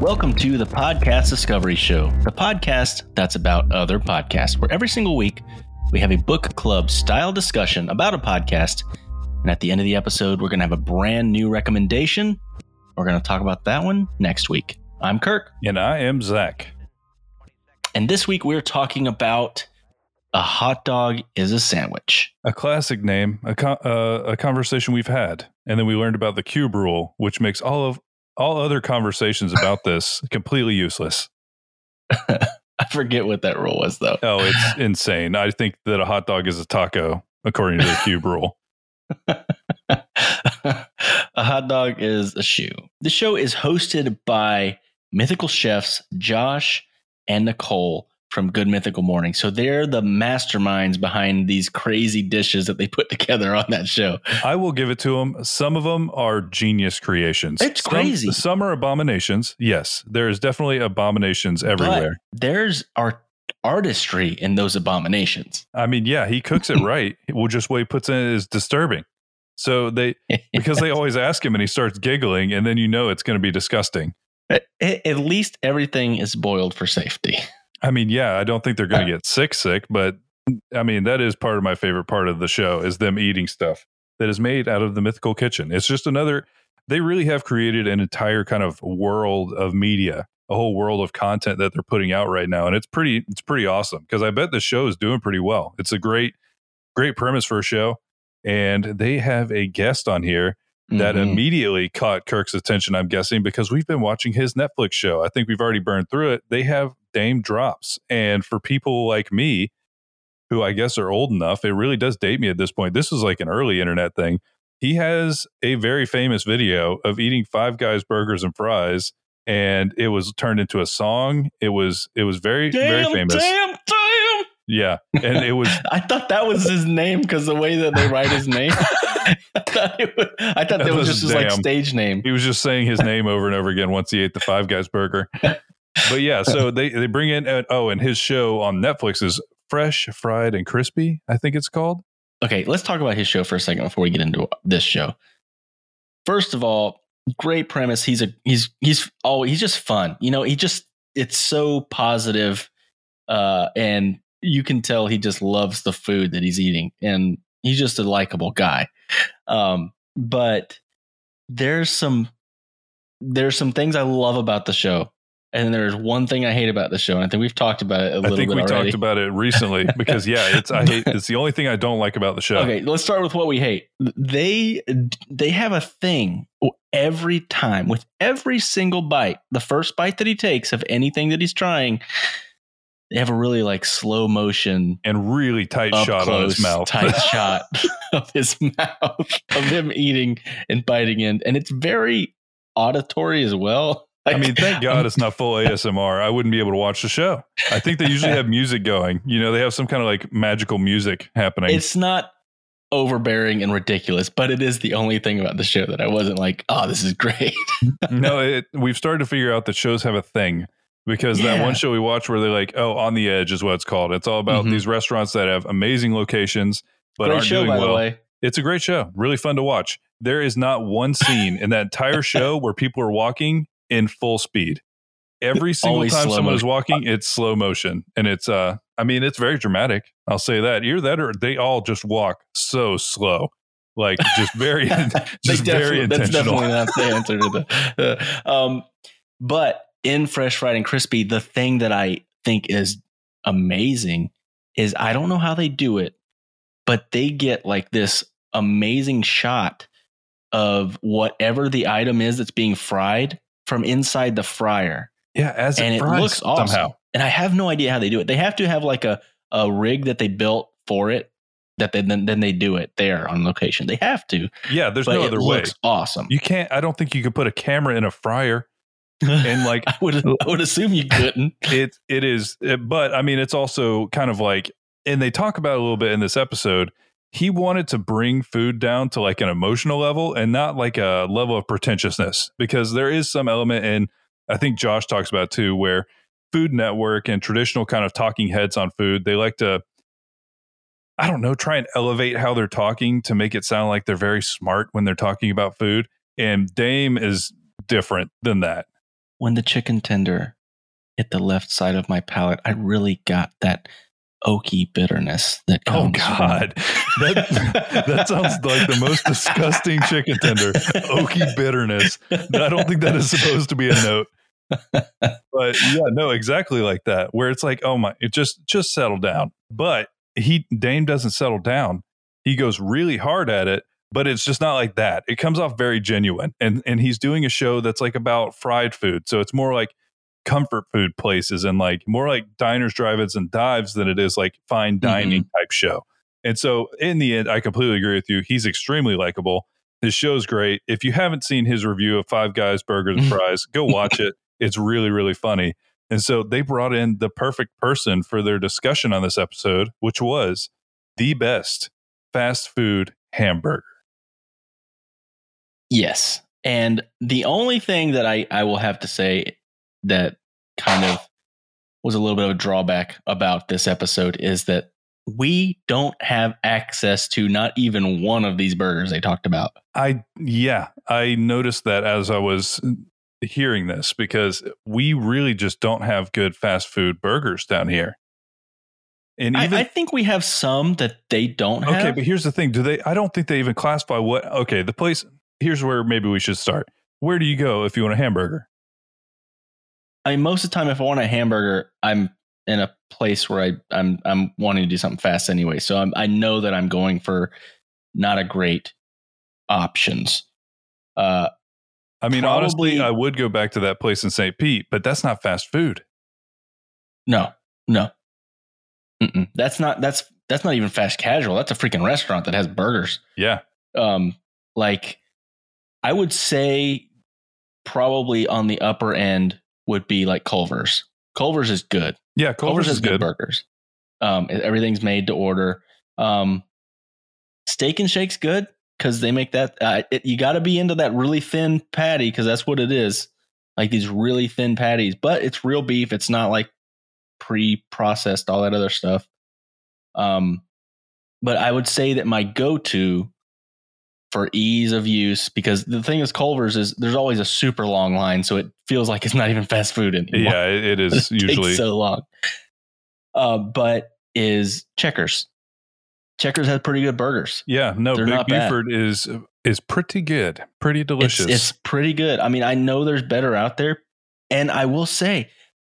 Welcome to the Podcast Discovery Show, the podcast that's about other podcasts, where every single week we have a book club style discussion about a podcast. And at the end of the episode, we're going to have a brand new recommendation. We're going to talk about that one next week. I'm Kirk. And I am Zach. And this week we're talking about A Hot Dog is a Sandwich. A classic name, a, co- uh, a conversation we've had. And then we learned about the cube rule, which makes all of all other conversations about this completely useless. I forget what that rule was, though. Oh, it's insane. I think that a hot dog is a taco, according to the cube rule. a hot dog is a shoe. The show is hosted by mythical chefs Josh and Nicole from Good Mythical Morning. So they're the masterminds behind these crazy dishes that they put together on that show. I will give it to them. Some of them are genius creations. It's some, crazy. Some are abominations. Yes, there is definitely abominations everywhere. But there's art artistry in those abominations. I mean, yeah, he cooks it right. well, just what he puts in it is disturbing. So they because they always ask him and he starts giggling and then you know it's going to be disgusting. At, at least everything is boiled for safety. I mean, yeah, I don't think they're going to get sick, sick, but I mean, that is part of my favorite part of the show is them eating stuff that is made out of the mythical kitchen. It's just another. They really have created an entire kind of world of media, a whole world of content that they're putting out right now, and it's pretty. It's pretty awesome because I bet the show is doing pretty well. It's a great, great premise for a show, and they have a guest on here that mm-hmm. immediately caught Kirk's attention, I'm guessing, because we've been watching his Netflix show. I think we've already burned through it. They have Daym Drops. And for people like me, who I guess are old enough, it really does date me at this point. This is like an early internet thing. He has a very famous video of eating Five Guys burgers and fries, and it was turned into a song. It was it was very damn, very famous. Damn, damn. Yeah, and it was. I thought that was his name because the way that they write his name. I thought, it was, I thought that, that was just his like stage name. He was just saying his name over and over again once he ate the Five Guys burger. But yeah, so they they bring in uh, oh, and his show on Netflix is Fresh, Fried, and Crispy. I think it's called. Okay, let's talk about his show for a second before we get into this show. First of all, great premise. He's a he's he's oh he's just fun. You know, he just it's so positive, uh, and you can tell he just loves the food that he's eating, and he's just a likable guy. Um, but there's some there's some things I love about the show. And there's one thing I hate about the show, and I think we've talked about it a little bit. I think we already. talked about it recently because yeah, it's I hate it's the only thing I don't like about the show. Okay, let's start with what we hate. They they have a thing every time with every single bite. The first bite that he takes of anything that he's trying, they have a really like slow motion and really tight shot close, on his mouth. tight shot of his mouth of him eating and biting in, and it's very auditory as well. I mean, thank God it's not full ASMR. I wouldn't be able to watch the show. I think they usually have music going. You know, they have some kind of like magical music happening. It's not overbearing and ridiculous, but it is the only thing about the show that I wasn't like, oh, this is great. no, it, we've started to figure out that shows have a thing because yeah. that one show we watched where they're like, oh, on the edge is what it's called. It's all about mm-hmm. these restaurants that have amazing locations but great aren't show, doing well. way. It's a great show, really fun to watch. There is not one scene in that entire show where people are walking in full speed. Every single time someone is walking, it's slow motion, and it's uh, I mean, it's very dramatic. I'll say that. Either that, or they all just walk so slow like just very just very intentional. That's definitely not the answer to the. Uh, um, but in Fresh Fried and Crispy, the thing that I think is amazing is I don't know how they do it, but they get like this amazing shot of whatever the item is that's being fried from inside the fryer. Yeah, as and it, it looks awesome. somehow. And I have no idea how they do it. They have to have like a a rig that they built for it that they then then they do it there on location. They have to. Yeah, there's no other way. looks awesome. You can't. I don't think you could put a camera in a fryer and like I would I would assume you couldn't. it it is, it, but I mean, it's also kind of like, and they talk about it a little bit in this episode. He wanted to bring food down to like an emotional level and not like a level of pretentiousness because there is some element in I think Josh talks about too where Food Network and traditional kind of talking heads on food they like to I don't know try and elevate how they're talking to make it sound like they're very smart when they're talking about food and Daym is different than that. When the chicken tender hit the left side of my palate, I really got that oaky bitterness that comes. Oh comes. God, that that sounds like the most disgusting chicken tender. Oaky bitterness. I don't think that is supposed to be a note. But yeah, no, exactly like that. Where it's like, oh my, it just just settle down. But he Daym doesn't settle down. He goes really hard at it, but it's just not like that. It comes off very genuine. And and he's doing a show that's like about fried food. So it's more like comfort food places and like more like diners, drive-ins, and dives than it is like fine mm-hmm. dining type show. And so in the end, I completely agree with you. He's extremely likable. His show's great. If you haven't seen his review of Five Guys Burgers and mm. Fries, go watch it. It's really, really funny. And so they brought in the perfect person for their discussion on this episode, which was the best fast food hamburger. Yes. And the only thing that I, I will have to say that kind of was a little bit of a drawback about this episode is that we don't have access to not even one of these burgers they talked about. I yeah, I noticed that as I was hearing this because we really just don't have good fast food burgers down here. And I, even I think we have some that they don't have. okay, but here's the thing: do they? I don't think they even classify what. Okay, the place. Here's where maybe we should start. Where do you go if you want a hamburger? I mean, most of the time, if I want a hamburger, I'm in a place where I, I'm I'm wanting to do something fast anyway. So I'm, I know that I'm going for not a great options. Uh, I mean, honestly, I would go back to that place in St. Pete, but that's not fast food. no, no, Mm-mm. that's not that's that's not even fast casual. That's a freaking restaurant that has burgers. Yeah, Um, like I would say, probably on the upper end would be like Culver's. Culver's is good. yeah. Culver's, Culver's is good good. burgers. Um, everything's made to order. Um, steak and shake's good because they make that. Uh, it, you got to be into that really thin patty because that's what it is. Like these really thin patties, but it's real beef. It's not like pre-processed, all that other stuff. Um, but I would say that my go-to for ease of use, because the thing is, Culver's is there's always a super long line, so it feels like it's not even fast food anymore Yeah, it, is it usually. so long. Uh, but is Checkers. Checkers has pretty good burgers. yeah, no, they're Big not bad. Is is pretty good, pretty It's, delicious. it's pretty good. I mean, I know there's better out there. And I will say,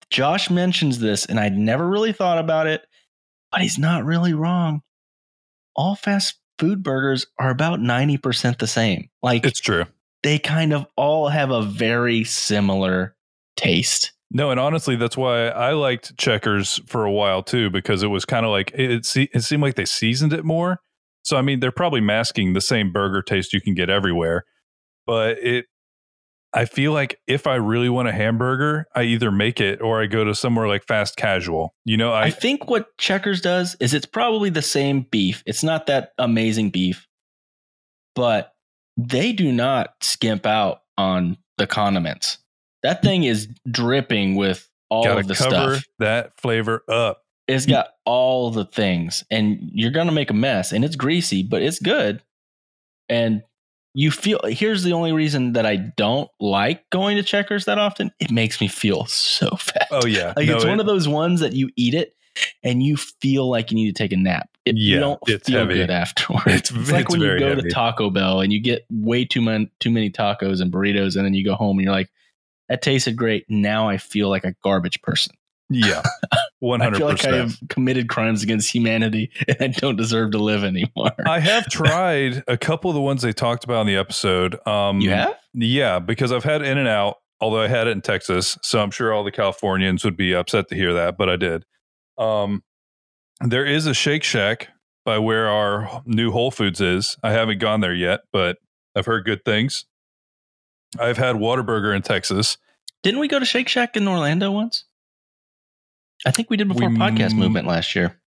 Josh mentions this, and I'd never really thought about it, but he's not really wrong. All fast food burgers are about 90% the same. Like it's true. they kind of all have a very similar taste. No, and honestly, that's why I liked Checkers for a while too, because it was kind of like it. se- It seemed like they seasoned it more. So I mean, they're probably masking the same burger taste you can get everywhere, but it. I feel like if I really want a hamburger, I either make it or I go to somewhere like fast casual. You know, I I think what Checkers does is it's probably the same beef. It's not that amazing beef, but they do not skimp out on the condiments. That mm. thing is dripping with all of the stuff. that flavor up. It's got all the things, and you're gonna make a mess. And it's greasy, but it's good. And you feel. Here's the only reason that I don't like going to Checkers that often. It makes me feel so fat. Oh yeah, Like No, it's it- one of those ones that you eat it and you feel like you need to take a nap. It, you don't feel heavy. good afterwards. It's- It's, like it's when you go heavy. to Taco Bell and you get way too many too many tacos and burritos, and then you go home and you're like, "That tasted great." Now I feel like a garbage person. yeah, one I hundred feel like I have committed crimes against humanity and I don't deserve to live anymore. I have tried a couple of the ones they talked about in the episode. Um, you have? Yeah, because I've had In and Out, although I had it in Texas, so I'm sure all the Californians would be upset to hear that, but I did. Um, there is a Shake Shack by where our new Whole Foods is. I haven't gone there yet, but I've heard good things. I've had Whataburger in Texas. Didn't we go to Shake Shack in Orlando once? I think we did before We podcast m- movement last year.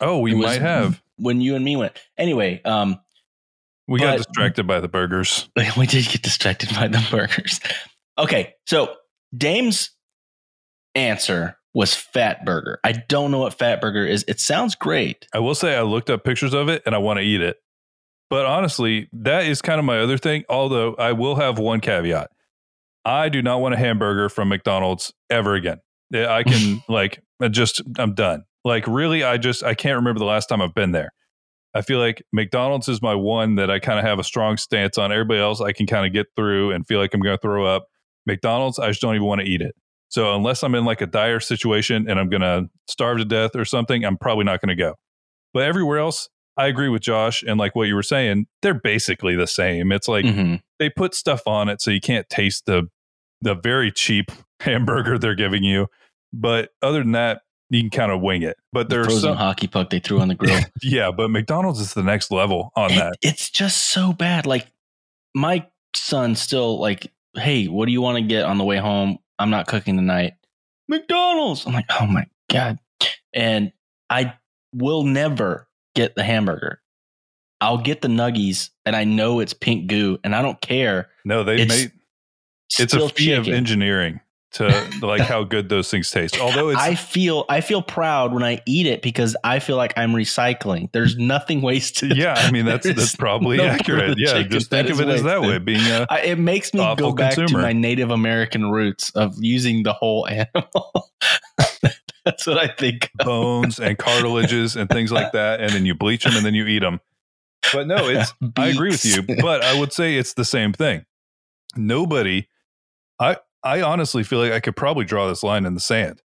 Oh, we might have. when you and me went. Anyway, um, We got distracted by the burgers. we did get distracted by the burgers. Okay, so Daym's answer was Fat Burger. I don't know what Fat Burger is. It sounds great. I will say I looked up pictures of it and I want to eat it. But honestly, that is kind of my other thing. Although I will have one caveat. I do not want a hamburger from McDonald's ever again. I can like I just I'm done. Like really, I just I can't remember the last time I've been there. I feel like McDonald's is my one that I kind of have a strong stance on. Everybody else I can kind of get through and feel like I'm going to throw up. McDonald's, I just don't even want to eat it. So unless I'm in like a dire situation and I'm going to starve to death or something, I'm probably not going to go. But everywhere else, I agree with Josh and like what you were saying, they're basically the same. It's like Mhm. they put stuff on it so you can't taste the the very cheap hamburger they're giving you. But other than that, you can kind of wing it. But The there's frozen some, hockey puck they threw on the grill. yeah, but McDonald's is the next level on It- that. it's just so bad. Like my son still like, hey, what do you want to get on the way home? I'm not cooking tonight. McDonald's. I'm like, oh my god. And I will never get the hamburger. I'll get the nuggies, and I know it's pink goo, and I don't care. No, they It's made it's a feat of engineering to like how good those things taste. Although it's I feel I feel proud when I eat it because I feel like I'm recycling. There's nothing wasted. yeah, I mean that's There's that's probably no accurate. Yeah, just think of it as that way, being a I, it makes me go back consumer. to my Native American roots of using the whole animal. That's what I think. of. bones and cartilages and things like that, and then you bleach them and then you eat them. But no, it's I agree with you, but I would say it's the same thing. Nobody, I I honestly feel like I could probably draw this line in the sand.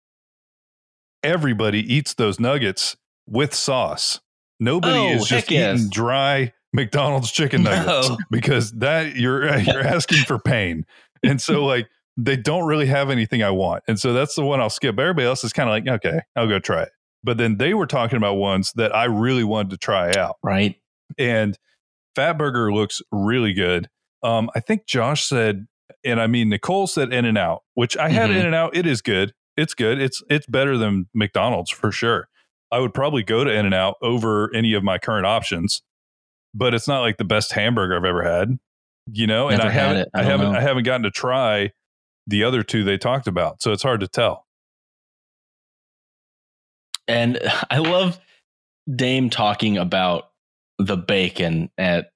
Everybody eats those nuggets with sauce. Nobody Oh, is just yes. eating dry McDonald's chicken nuggets No. because that you're you're asking for pain. And so like they don't really have anything I want. And so that's the one I'll skip. Everybody else is kind of like, okay, I'll go try it. But then they were talking about ones that I really wanted to try out right? and Fat Burger looks really good. Um, I think Josh said, and I mean Nicole said In and Out, which I had Mhm. In and Out. It is good. It's good. It's it's better than McDonald's for sure. I would probably go to In and Out over any of my current options, but it's not like the best hamburger I've ever had. You know, and I haven't. I I, haven't know. I haven't gotten to try the other two they talked about, so it's hard to tell. And I love Daym talking about the bacon at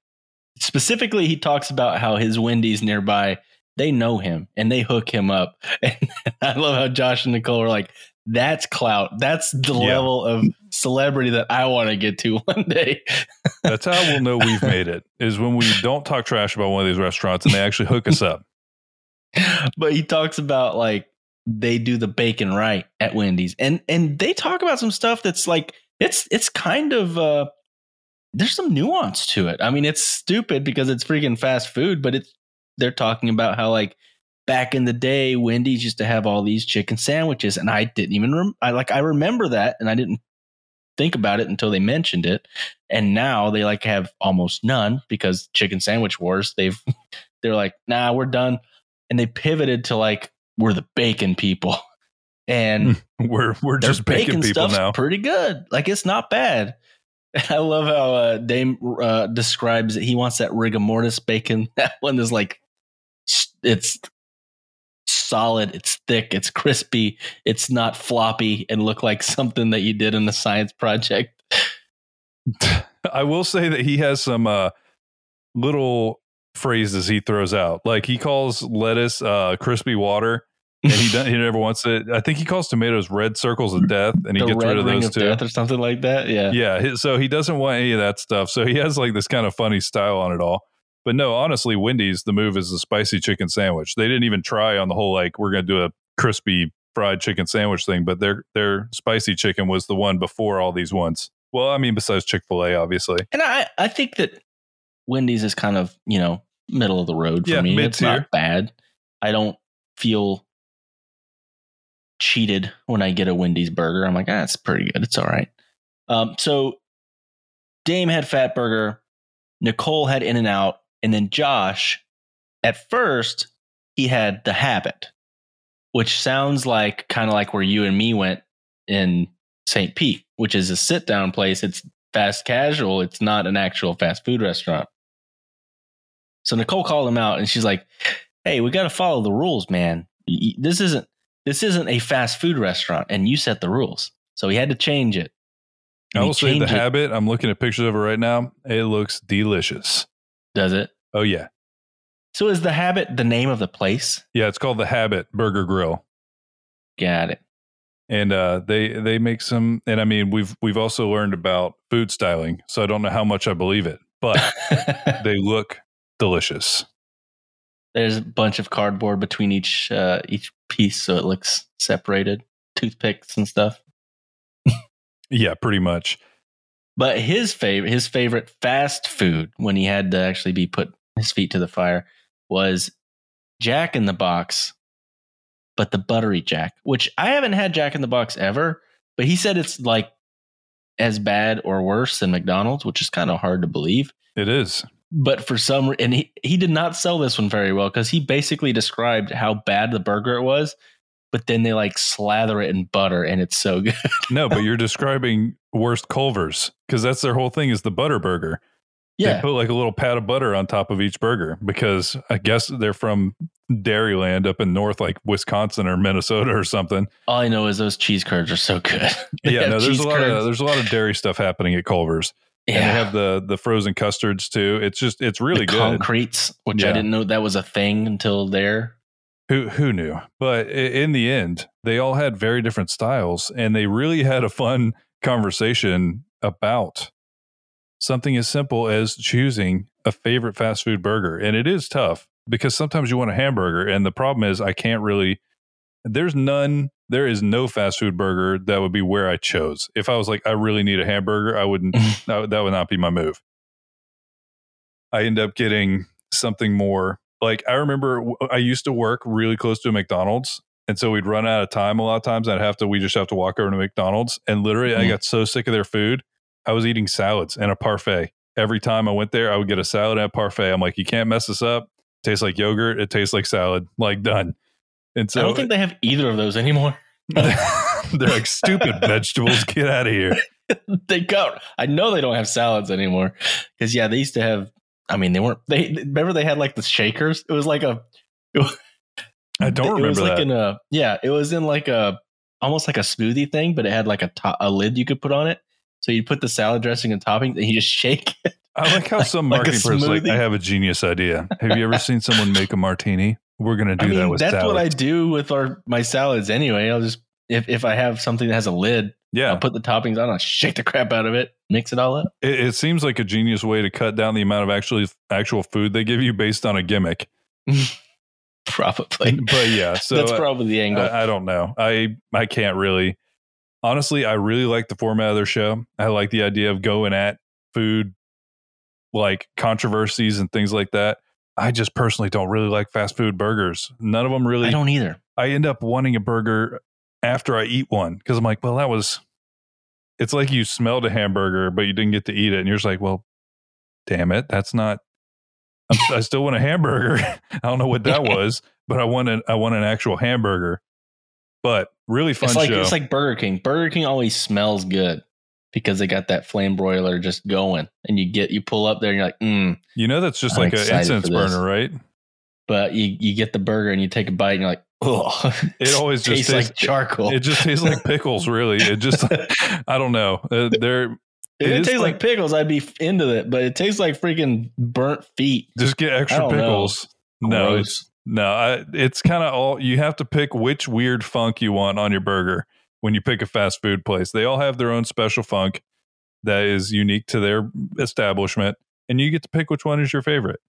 specifically he talks about how his Wendy's nearby, they know him and they hook him up. And I love how Josh and Nicole are like, that's clout. That's the Yeah. level of celebrity that I want to get to one day. That's how we'll know we've made it is when we don't talk trash about one of these restaurants and they actually hook us up. but he talks about like they do the bacon right at Wendy's, and and they talk about some stuff that's like it's it's kind of uh there's some nuance to it. I mean, it's stupid because it's freaking fast food, but it's they're talking about how like back in the day Wendy's used to have all these chicken sandwiches, and I didn't even rem- I like I remember that, and I didn't think about it until they mentioned it, and now they like have almost none because chicken sandwich wars. They've they're like, nah, we're done and they pivoted to like we're the bacon people and We're we're just bacon, people now. pretty good like it's not bad i love how uh, daym uh, describes it he wants that rigor mortis bacon that one is like it's solid it's thick it's crispy it's not floppy and look like something that you did in a science project I will say that he has some uh, little phrases he throws out. Like he calls lettuce uh, crispy water, and he he never wants it. I think he calls tomatoes red circles of death, and he the gets red rid of those of or something like that yeah Yeah, so he doesn't want any of that stuff. So he has like this kind of funny style on it all. But no, honestly, Wendy's the move is the spicy chicken sandwich. They didn't even try on the whole like we're going to do a crispy fried chicken sandwich thing, but their their spicy chicken was the one before all these ones. Well, I mean, besides Chick Fil A, obviously. And I, I think that Wendy's is kind of, you know, middle of the road for Yeah, me. It's mid-tier. not bad. I don't feel cheated when I get a Wendy's burger. I'm like, ah, it's pretty good. It's all right. Um, so Daym had Fat Burger, Nicole had In and Out, and then Josh, at first, he had the habit, which sounds like kind of like where you and me went in St. Pete, which is a sit down place. It's fast casual. It's not an actual fast food restaurant. So Nicole called him out and she's like, Hey, we got to follow the rules, man. This isn't this isn't a fast food restaurant and you set the rules. So he had to change it. I And he will say the it- habit. I'm looking at pictures of it right now. It looks delicious. Does it? Oh yeah, So is the habit the name of the place? Yeah, it's called the Habit Burger Grill. Got it. and uh, they they make some. And I mean, we've we've also learned about food styling, so I don't know how much I believe it, but they look delicious. There's a bunch of cardboard between each uh, each piece, so it looks separated. Toothpicks and stuff. Yeah, pretty much. But his favorite, his favorite fast food when he had to actually be put his feet to the fire was Jack in the Box, but the buttery Jack, which I haven't had Jack in the Box ever. But he said it's like as bad or worse than McDonald's, which is kind of hard to believe. It is. But for some, and he he did not sell this one very well because he basically described how bad the burger it was, but then they like slather it in butter and it's so good. No, but you're describing worst Culver's because that's their whole thing is the butter burger. Yeah. They put like a little pat of butter on top of each burger because I guess they're from Dairyland up in north, like Wisconsin or Minnesota or something. all I know is those cheese curds are so good. Yeah, no, there's a lot of there's a lot of dairy stuff happening at Culver's, and they have the the frozen custards too. It's just it's really the good. concretes, which I didn't know that was a thing until there. Who who knew? But in the end, they all had very different styles, and they really had a fun conversation about something as simple as choosing a favorite fast food burger. And it is tough because sometimes you want a hamburger, and the problem is I can't really. There's none. There is no fast food burger that would be where I chose. If I was like, I really need a hamburger, I wouldn't. that, would- that would not be my move. I end up getting something more like I remember I used to work really close to a McDonald's. And so we'd run out of time a lot of times. I'd have to, we just have to walk over to McDonald's. And literally, I Mhm. got so sick of their food. I was eating salads and a parfait. Every time I went there, I would get a salad and a parfait. I'm like, you can't mess this up. tastes like yogurt. It tastes like salad. Like done. And so I don't think they have either of those anymore. they're like stupid vegetables. Get out of here. they got. I know they don't have salads anymore because yeah, they used to have. I mean, they weren't. They remember they had like the shakers. It was like a. I don't It was remember like that. in a yeah. It was in like a almost like a smoothie thing, but it had like a top, a lid you could put on it. So you put the salad dressing and topping, and you just shake it. I like how some like a marketing person's like. I have a genius idea. Have you ever seen someone make a martini? We're going to do I mean, that with that's salads. what I do with our my salads anyway. I'll just if if I have something that has a lid, yeah. I'll put the toppings on. I'll shake the crap out of it, mix it all up. It, it seems like a genius way to cut down the amount of actually actual food they give you based on a gimmick. Probably. But yeah, so that's probably the angle. I, I don't know. I I can't really. Honestly, I really like the format of their show. I like the idea of going at food, like controversies and things like that. I just personally don't really like fast food burgers. None of them really. I don't either. I end up wanting a burger after I eat one because I'm like, well, that was. It's like you smelled a hamburger, but you didn't get to eat it, and you're just like, well, damn it, that's not. I still want a hamburger. I don't know what that was, but I want an I want an actual hamburger. But really fun It's like show. it's like Burger King. Burger King always smells good because they got that flame broiler just going, and you get you pull up there and you're like, mm. you know, that's just I'm like an incense burner, right? But you you get the burger and you take a bite and you're like, oh, It always just tastes tastes- like charcoal. It just tastes like pickles. Really, it just I don't know. Uh, they're if it it, tastes like pickles, I'd be into it. But it tastes like freaking burnt feet. just get extra I don't know. pickles. No, Gross. No, I, it's kind of all you have to pick which weird funk you want on your burger when you pick a fast food place. They all have their own special funk that is unique to their establishment, and you get to pick which one is your favorite.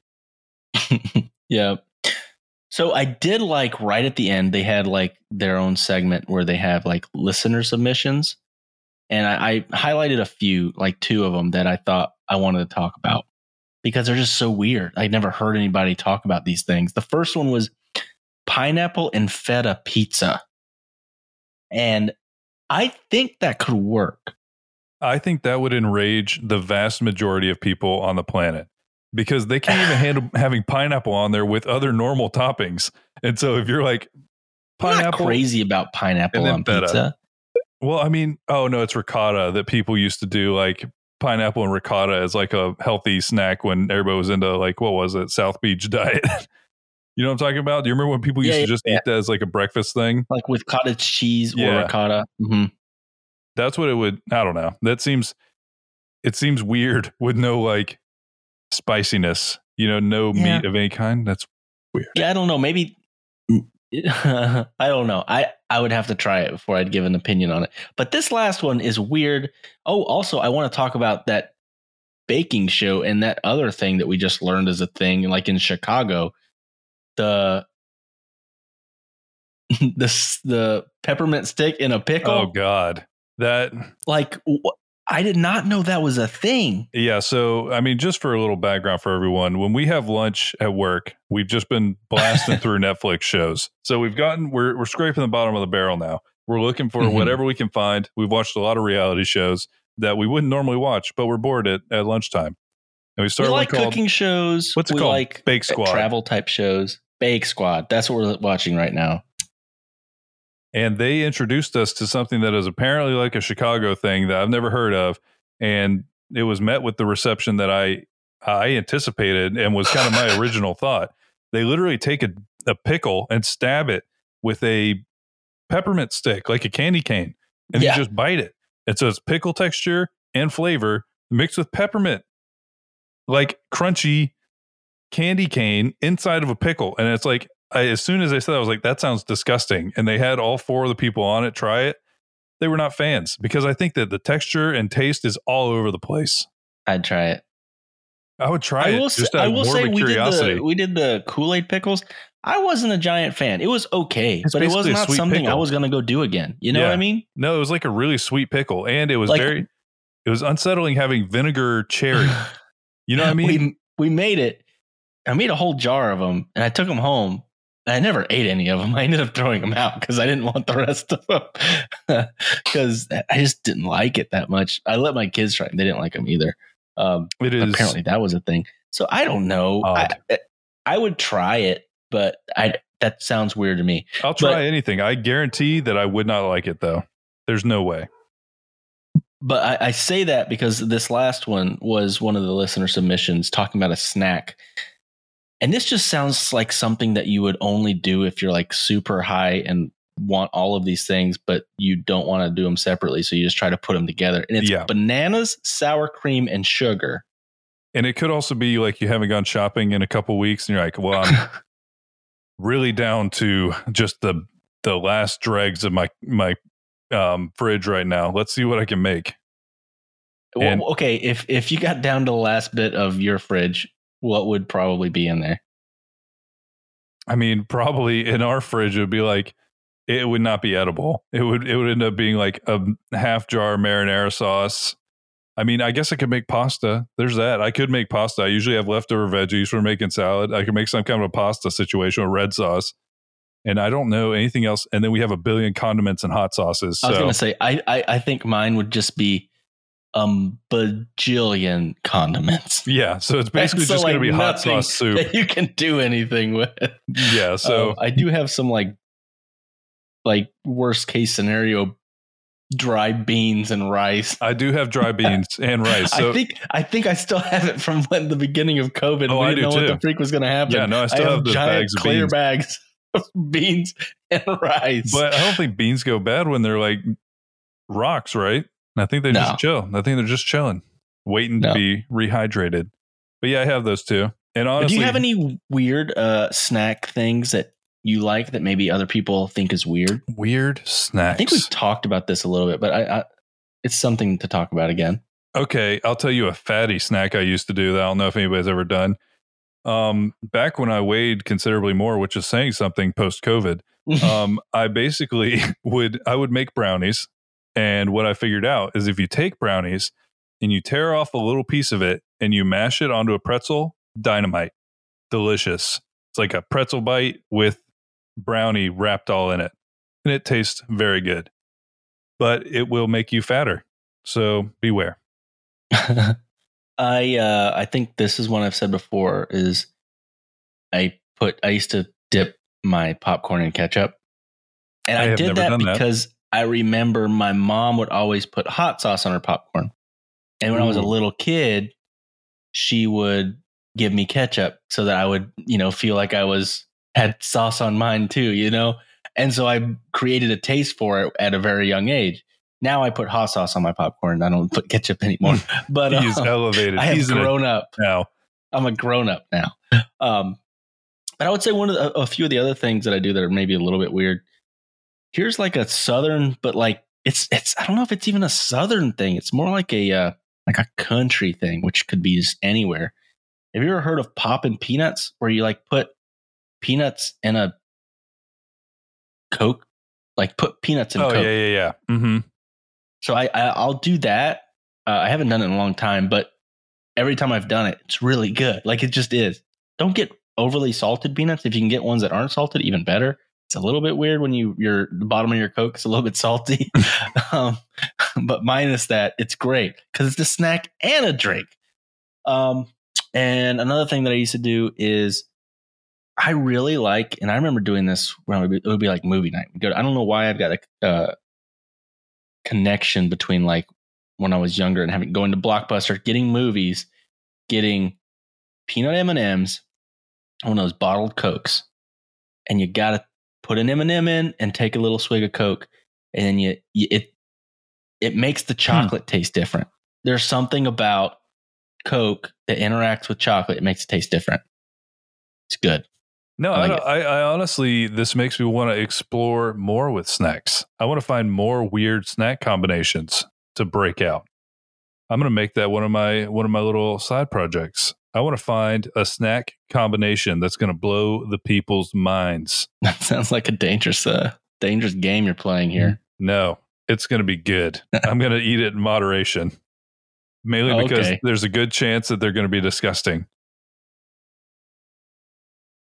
yeah. So I did like right at the end, they had like their own segment where they have like listener submissions. And I, I highlighted a few, like two of them that I thought I wanted to talk about because they're just so weird. I'd never heard anybody talk about these things. The first one was pineapple and feta pizza. And I think that could work. I think that would enrage the vast majority of people on the planet because they can't even handle having pineapple on there with other normal toppings. And so if you're like pineapple, crazy about pineapple on feta. pizza. Well, I mean, oh no, it's ricotta that people used to do like pineapple and ricotta as like a healthy snack when everybody was into like what was it, South Beach diet. you know what I'm talking about? Do you remember when people used Yeah, to just yeah. eat that as like a breakfast thing? Like with cottage cheese Yeah. or ricotta. hmm That's what it would I don't know. That seems it seems weird with no like spiciness, you know, no meat of any kind. That's weird. Yeah, I don't know. Maybe I don't know. I I would have to try it before I'd give an opinion on it. But this last one is weird. Oh, also, I want to talk about that baking show and that other thing that we just learned as a thing, like in Chicago, the the the peppermint stick in a pickle. Oh God, that like wh- I did not know that was a thing. Yeah. So, I mean, just for a little background for everyone, when we have lunch at work, we've just been blasting through Netflix shows. So we've gotten, we're, we're scraping the bottom of the barrel now. We're looking for Mhm. whatever we can find. We've watched a lot of reality shows that we wouldn't normally watch, but we're bored at, at lunchtime. And we We started like called cooking shows. What's it we called? like Bake Squad. travel type shows. Bake Squad. That's what we're watching right now. And they introduced us to something that is apparently like a Chicago thing that I've never heard of, and it was met with the reception that I I anticipated and was kind of my original thought. They literally take a, a pickle and stab it with a peppermint stick, like a candy cane, and Yeah. you just bite it. And so it's pickle texture and flavor mixed with peppermint, like crunchy candy cane inside of a pickle. And it's like, I, as soon as they said, that, I was like, that sounds disgusting. And they had all four of the people on it try it. They were not fans because I think that the texture and taste is all over the place. I'd try it. I would try I it will, just say, out I will say we curiosity. did the we did the Kool Aid pickles. I wasn't a giant fan. It was okay, It's but it was not sweet something I was going to go do again. You know Yeah. what I mean? no, it was like a really sweet pickle, and it was Like- very, it was unsettling having vinegar cherry. You know what I mean? we we made it. I made a whole jar of them, and I took them home. I never ate any of them. I ended up throwing them out because I didn't want the rest of them because I just didn't like it that much. I let my kids try; it. they didn't like them either. Um, it is apparently, that was a thing. So I don't know. I, I would try it, but I that sounds weird to me. I'll try but- anything. I guarantee that I would not like it though. There's no way. But I, I say that because this last one was one of the listener submissions talking about a snack. And this just sounds like something that you would only do if you're like super high and want all of these things, but you don't want to do them separately. So you just try to put them together. And it's Yeah. bananas, sour cream, and sugar. And it could also be like you haven't gone shopping in a couple weeks, and you're like, "Well, I'm really down to just the the last dregs of my my um, fridge right now. Let's see what I can make." Well, And- okay, if if you got down to the last bit of your fridge, what would probably be in there? I mean, probably in our fridge, it would be like it would not be edible. It would it would end up being like a half jar marinara sauce. I mean, I guess I could make pasta. There's that. I could make pasta. I usually have leftover veggies for making salad. I could make some kind of a pasta situation with red sauce. And I don't know anything else. And then we have a billion condiments and hot sauces. I was So gonna say I, I I think mine would just be um bajillion condiments. yeah, so it's basically So, just going to be hot sauce soup. That you can do anything with. Yeah, so Um, I do have some like like worst case scenario dry beans and rice. I do have dry beans and rice. So I think I think I still have it from when the beginning of COVID. Oh, we I didn't do know what too. the freak was going to happen. yeah, no, I still I have, those giant bags of clear beans. bags of beans and rice. But I don't think beans go bad when they're like rocks, right? I think they No. just chill. I think they're just chilling, waiting No. to be rehydrated. But yeah, I have those too. And honestly, do you have any weird uh, snack things that you like that maybe other people think is weird? weird snacks? I think we've talked about this a little bit, but I, I it's something to talk about again. okay, I'll tell you a fatty snack I used to do that I don't know if anybody's ever done. Um, back when I weighed considerably more, which is saying something post COVID, um, I basically would I would make brownies, and what I figured out is if you take brownies and you tear off a little piece of it and you mash it onto a pretzel, dynamite, delicious. It's like a pretzel bite with brownie wrapped all in it, and it tastes very good. But it will make you fatter, so beware. I uh, I think this is one I've said before is I put I used to dip my popcorn in ketchup. And I I, did that because that. I remember my mom would always put hot sauce on her popcorn. And when I was a little kid, she would give me ketchup so that I would, you know, feel like I was had sauce on mine too, you know? And so I created a taste for it at a very young age. Now I put hot sauce on my popcorn. I don't put ketchup anymore. But He's uh, elevated. I have he's grown up now. I'm a grown up now. Um, But I would say one of the, a few of the other things that I do that are maybe a little bit weird. Here's like a southern, but like it's it's I don't know if it's even a southern thing. It's more like a uh, like a country thing, which could be just anywhere. Have you ever heard of popping peanuts, where you like put peanuts in a Coke, like put peanuts in oh Coke? yeah, yeah, yeah. Mm-hmm. So I, I I'll do that. Uh, I haven't done it in a long time, but every time I've done it, it's really good. Like it just is. Don't get overly salted peanuts. If you can get ones that aren't salted, even better. It's a little bit weird when you your the bottom of your Coke is a little bit salty, um, but minus that, it's great because it's a snack and a drink. Um, and another thing that I used to do is I really like, and I remember doing this when it would be, it would be like movie night. Good. I don't know why I've got a uh, connection between like when I was younger and having going to Blockbuster, getting movies, getting peanut M and M's, one of those bottled cokes, and you got to put an M and m in and take a little swig of Coke, and then you, you it it makes the chocolate hmm. taste different. There's something about Coke that interacts with chocolate. It makes it taste different. It's good. No, I, like I, I, honestly, this makes me want to explore more with snacks. I want to find more weird snack combinations to break out. I'm going to make that one of my one of my little side projects. I want to find a snack combination that's going to blow the people's minds. That sounds like a dangerous, uh, dangerous game you're playing here. No, it's going to be good. I'm going to eat it in moderation, mainly because okay. there's a good chance that they're going to be disgusting.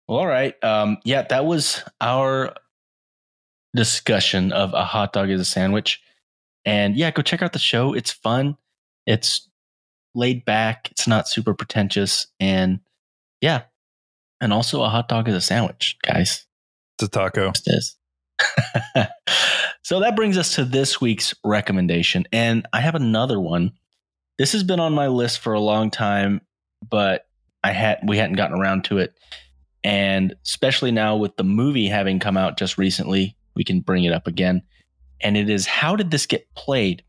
Well, all right. Um, yeah, that was our discussion of a hot dog as a sandwich. And yeah, go check out the show. It's fun. It's laid back. It's not super pretentious. And yeah. And also a hot dog is a sandwich, guys. It's a taco. It is. so that brings us to this week's recommendation. And I have another one. This has been on my list for a long time, but I had we hadn't gotten around to it. And especially now with the movie having come out just recently, we can bring it up again. And it is how did this get played?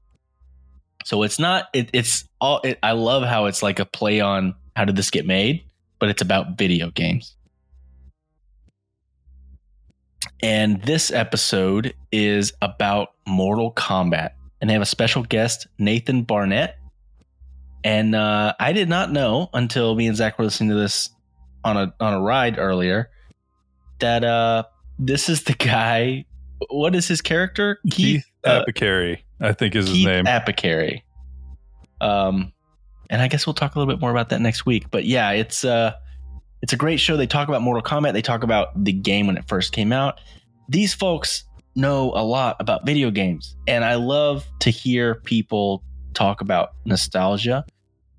So it's not it, it's all it, I love how it's like a play on how did this get made, but it's about video games. And this episode is about Mortal Kombat. And they have a special guest, Nathan Barnett. And uh, I did not know until me and Zach were listening to this on a on a ride earlier that uh, this is the guy. What is his character? Keith, Keith uh, Apicary. I think is Keith his name. Apicary. Um, and I guess we'll talk a little bit more about that next week. But yeah, it's uh, it's a great show. They talk about Mortal Kombat. They talk about the game when it first came out. These folks know a lot about video games, and I love to hear people talk about nostalgia.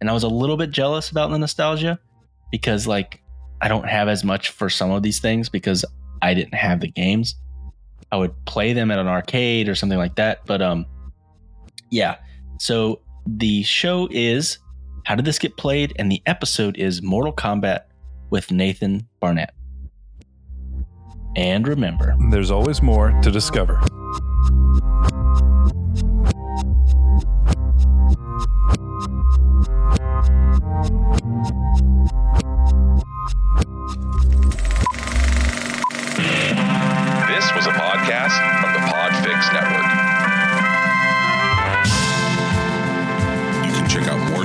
And I was a little bit jealous about the nostalgia because, like, I don't have as much for some of these things because I didn't have the games. I would play them at an arcade or something like that. But um, yeah. So the show is How Did This Get Played? And the episode is Mortal Kombat with Nathan Barnett. And remember, there's always more to discover.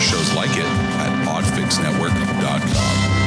Shows like it at podfixnetwork.com.